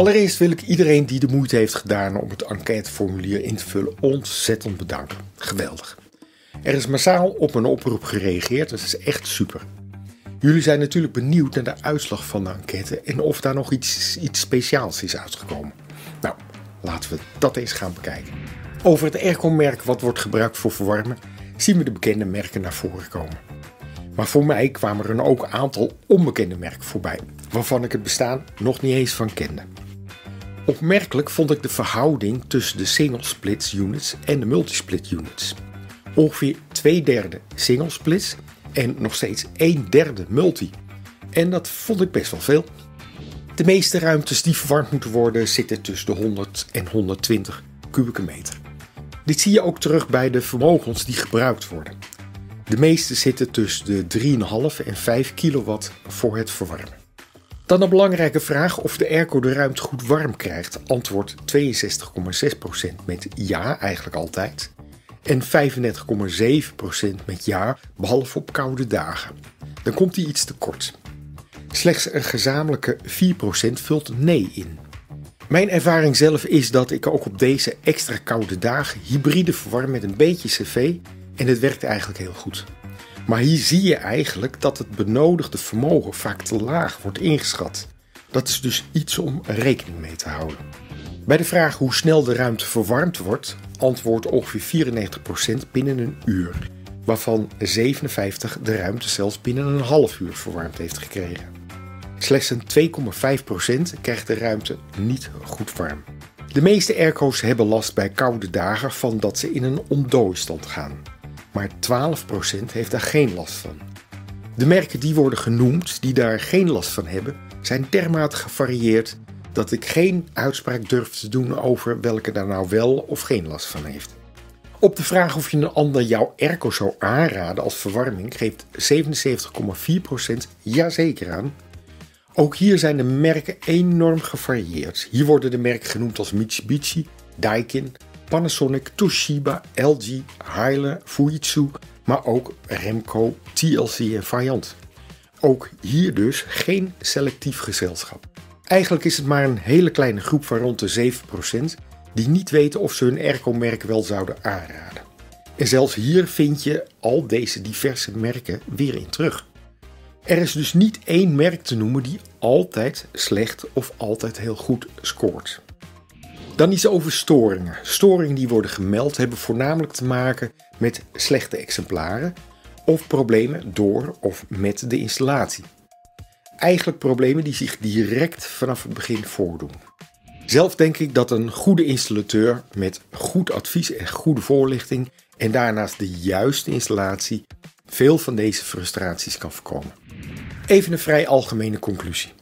Allereerst wil ik iedereen die de moeite heeft gedaan om het enquêteformulier in te vullen ontzettend bedanken. Geweldig. Er is massaal op een oproep gereageerd, dat is echt super. Jullie zijn natuurlijk benieuwd naar de uitslag van de enquête en of daar nog iets, iets speciaals is uitgekomen. Nou, laten we dat eens gaan bekijken. Over het airco-merk wat wordt gebruikt voor verwarmen, zien we de bekende merken naar voren komen. Maar voor mij kwamen er ook een aantal onbekende merken voorbij, waarvan ik het bestaan nog niet eens van kende. Opmerkelijk vond ik de verhouding tussen de single splits units en de multisplit units. Ongeveer twee derde single splits en nog steeds een derde multi. En dat vond ik best wel veel. De meeste ruimtes die verwarmd moeten worden zitten tussen de 100 en 120 kubieke meter. Dit zie je ook terug bij de vermogens die gebruikt worden. De meeste zitten tussen de 3,5 en 5 kilowatt voor het verwarmen. Dan een belangrijke vraag of de airco de ruimte goed warm krijgt. Antwoord 62,6% met ja, eigenlijk altijd. En 35,7% met ja, behalve op koude dagen. Dan komt hij iets te kort. Slechts een gezamenlijke 4% vult nee in. Mijn ervaring zelf is dat ik ook op deze extra koude dagen hybride verwarm met een beetje cv en het werkt eigenlijk heel goed. Maar hier zie je eigenlijk dat het benodigde vermogen vaak te laag wordt ingeschat. Dat is dus iets om rekening mee te houden. Bij de vraag hoe snel de ruimte verwarmd wordt, antwoordt ongeveer 94% binnen een uur, waarvan 57% de ruimte zelfs binnen een half uur verwarmd heeft gekregen. Slechts een 2,5% krijgt de ruimte niet goed warm. De meeste airco's hebben last bij koude dagen van dat ze in een ontdooistand gaan maar 12% heeft daar geen last van. De merken die worden genoemd die daar geen last van hebben, zijn dermate gevarieerd dat ik geen uitspraak durf te doen over welke daar nou wel of geen last van heeft. Op de vraag of je een ander jouw airco zou aanraden als verwarming geeft 77,4% ja zeker aan. Ook hier zijn de merken enorm gevarieerd. Hier worden de merken genoemd als Mitsubishi, Daikin, Panasonic, Toshiba, LG, Haier, Fujitsu, maar ook Remco, TLC en Vaillant. Ook hier dus geen selectief gezelschap. Eigenlijk is het maar een hele kleine groep van rond de 7% die niet weten of ze hun airco-merk wel zouden aanraden. En zelfs hier vind je al deze diverse merken weer in terug. Er is dus niet één merk te noemen die altijd slecht of altijd heel goed scoort. Dan iets over storingen. Storingen die worden gemeld hebben voornamelijk te maken met slechte exemplaren of problemen door of met de installatie. Eigenlijk problemen die zich direct vanaf het begin voordoen. Zelf denk ik dat een goede installateur met goed advies en goede voorlichting en daarnaast de juiste installatie veel van deze frustraties kan voorkomen. Even een vrij algemene conclusie.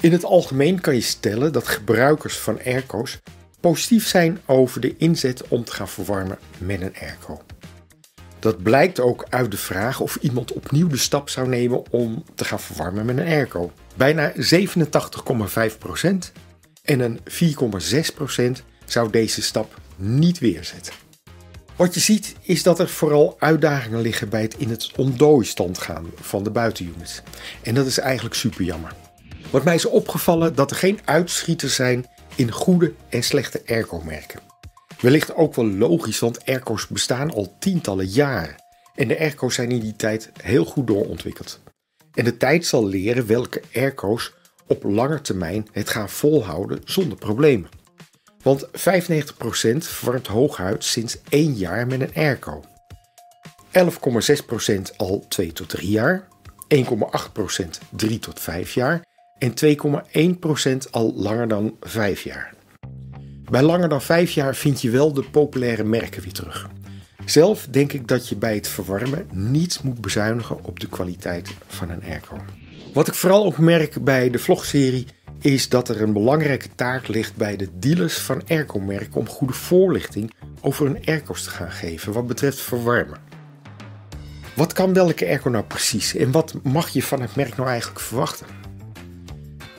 In het algemeen kan je stellen dat gebruikers van airco's positief zijn over de inzet om te gaan verwarmen met een airco. Dat blijkt ook uit de vraag of iemand opnieuw de stap zou nemen om te gaan verwarmen met een airco. Bijna 87,5% en een 4,6% zou deze stap niet weerzetten. Wat je ziet is dat er vooral uitdagingen liggen bij het in het ontdooistand gaan van de buitenunits. En dat is eigenlijk super jammer. Wat mij is opgevallen dat er geen uitschieters zijn in goede en slechte airco-merken. Wellicht ook wel logisch, want airco's bestaan al tientallen jaren. En de airco's zijn in die tijd heel goed doorontwikkeld. En de tijd zal leren welke airco's op lange termijn het gaan volhouden zonder problemen. Want 95% verwarmt hooguit sinds 1 jaar met een airco. 11,6% al 2 tot 3 jaar, 1,8% 3 tot 5 jaar en 2,1% al langer dan 5 jaar. Bij langer dan 5 jaar vind je wel de populaire merken weer terug. Zelf denk ik dat je bij het verwarmen niet moet bezuinigen op de kwaliteit van een airco. Wat ik vooral ook merk bij de vlogserie is dat er een belangrijke taak ligt bij de dealers van airco-merken om goede voorlichting over hun airco's te gaan geven wat betreft verwarmen. Wat kan welke airco nou precies en wat mag je van het merk nou eigenlijk verwachten?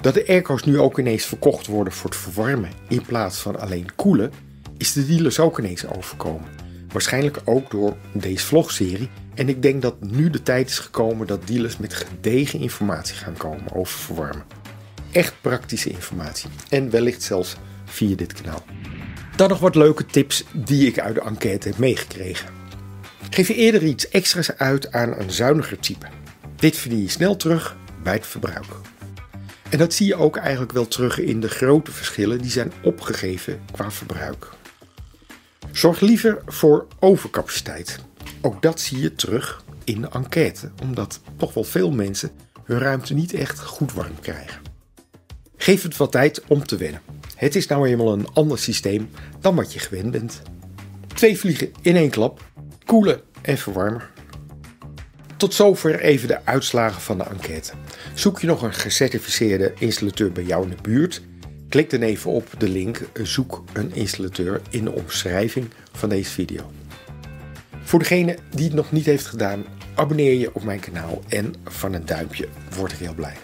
Dat de airco's nu ook ineens verkocht worden voor het verwarmen in plaats van alleen koelen, is de dealers ook ineens overkomen. Waarschijnlijk ook door deze vlogserie. En ik denk dat nu de tijd is gekomen dat dealers met gedegen informatie gaan komen over verwarmen. echt praktische informatie. En wellicht zelfs via dit kanaal. Dan nog wat leuke tips die ik uit de enquête heb meegekregen. Geef je eerder iets extra's uit aan een zuiniger type. Dit verdien je snel terug bij het verbruik. En dat zie je ook eigenlijk wel terug in de grote verschillen die zijn opgegeven qua verbruik. Zorg liever voor overcapaciteit. Ook dat zie je terug in de enquête, omdat toch wel veel mensen hun ruimte niet echt goed warm krijgen. Geef het wat tijd om te wennen. Het is nou eenmaal een ander systeem dan wat je gewend bent. Twee vliegen in één klap, koelen en verwarmen. Tot zover even de uitslagen van de enquête. Zoek je nog een gecertificeerde installateur bij jou in de buurt? Klik dan even op de link Zoek een installateur in de omschrijving van deze video. Voor degene die het nog niet heeft gedaan, abonneer je op mijn kanaal en van een duimpje word ik heel blij.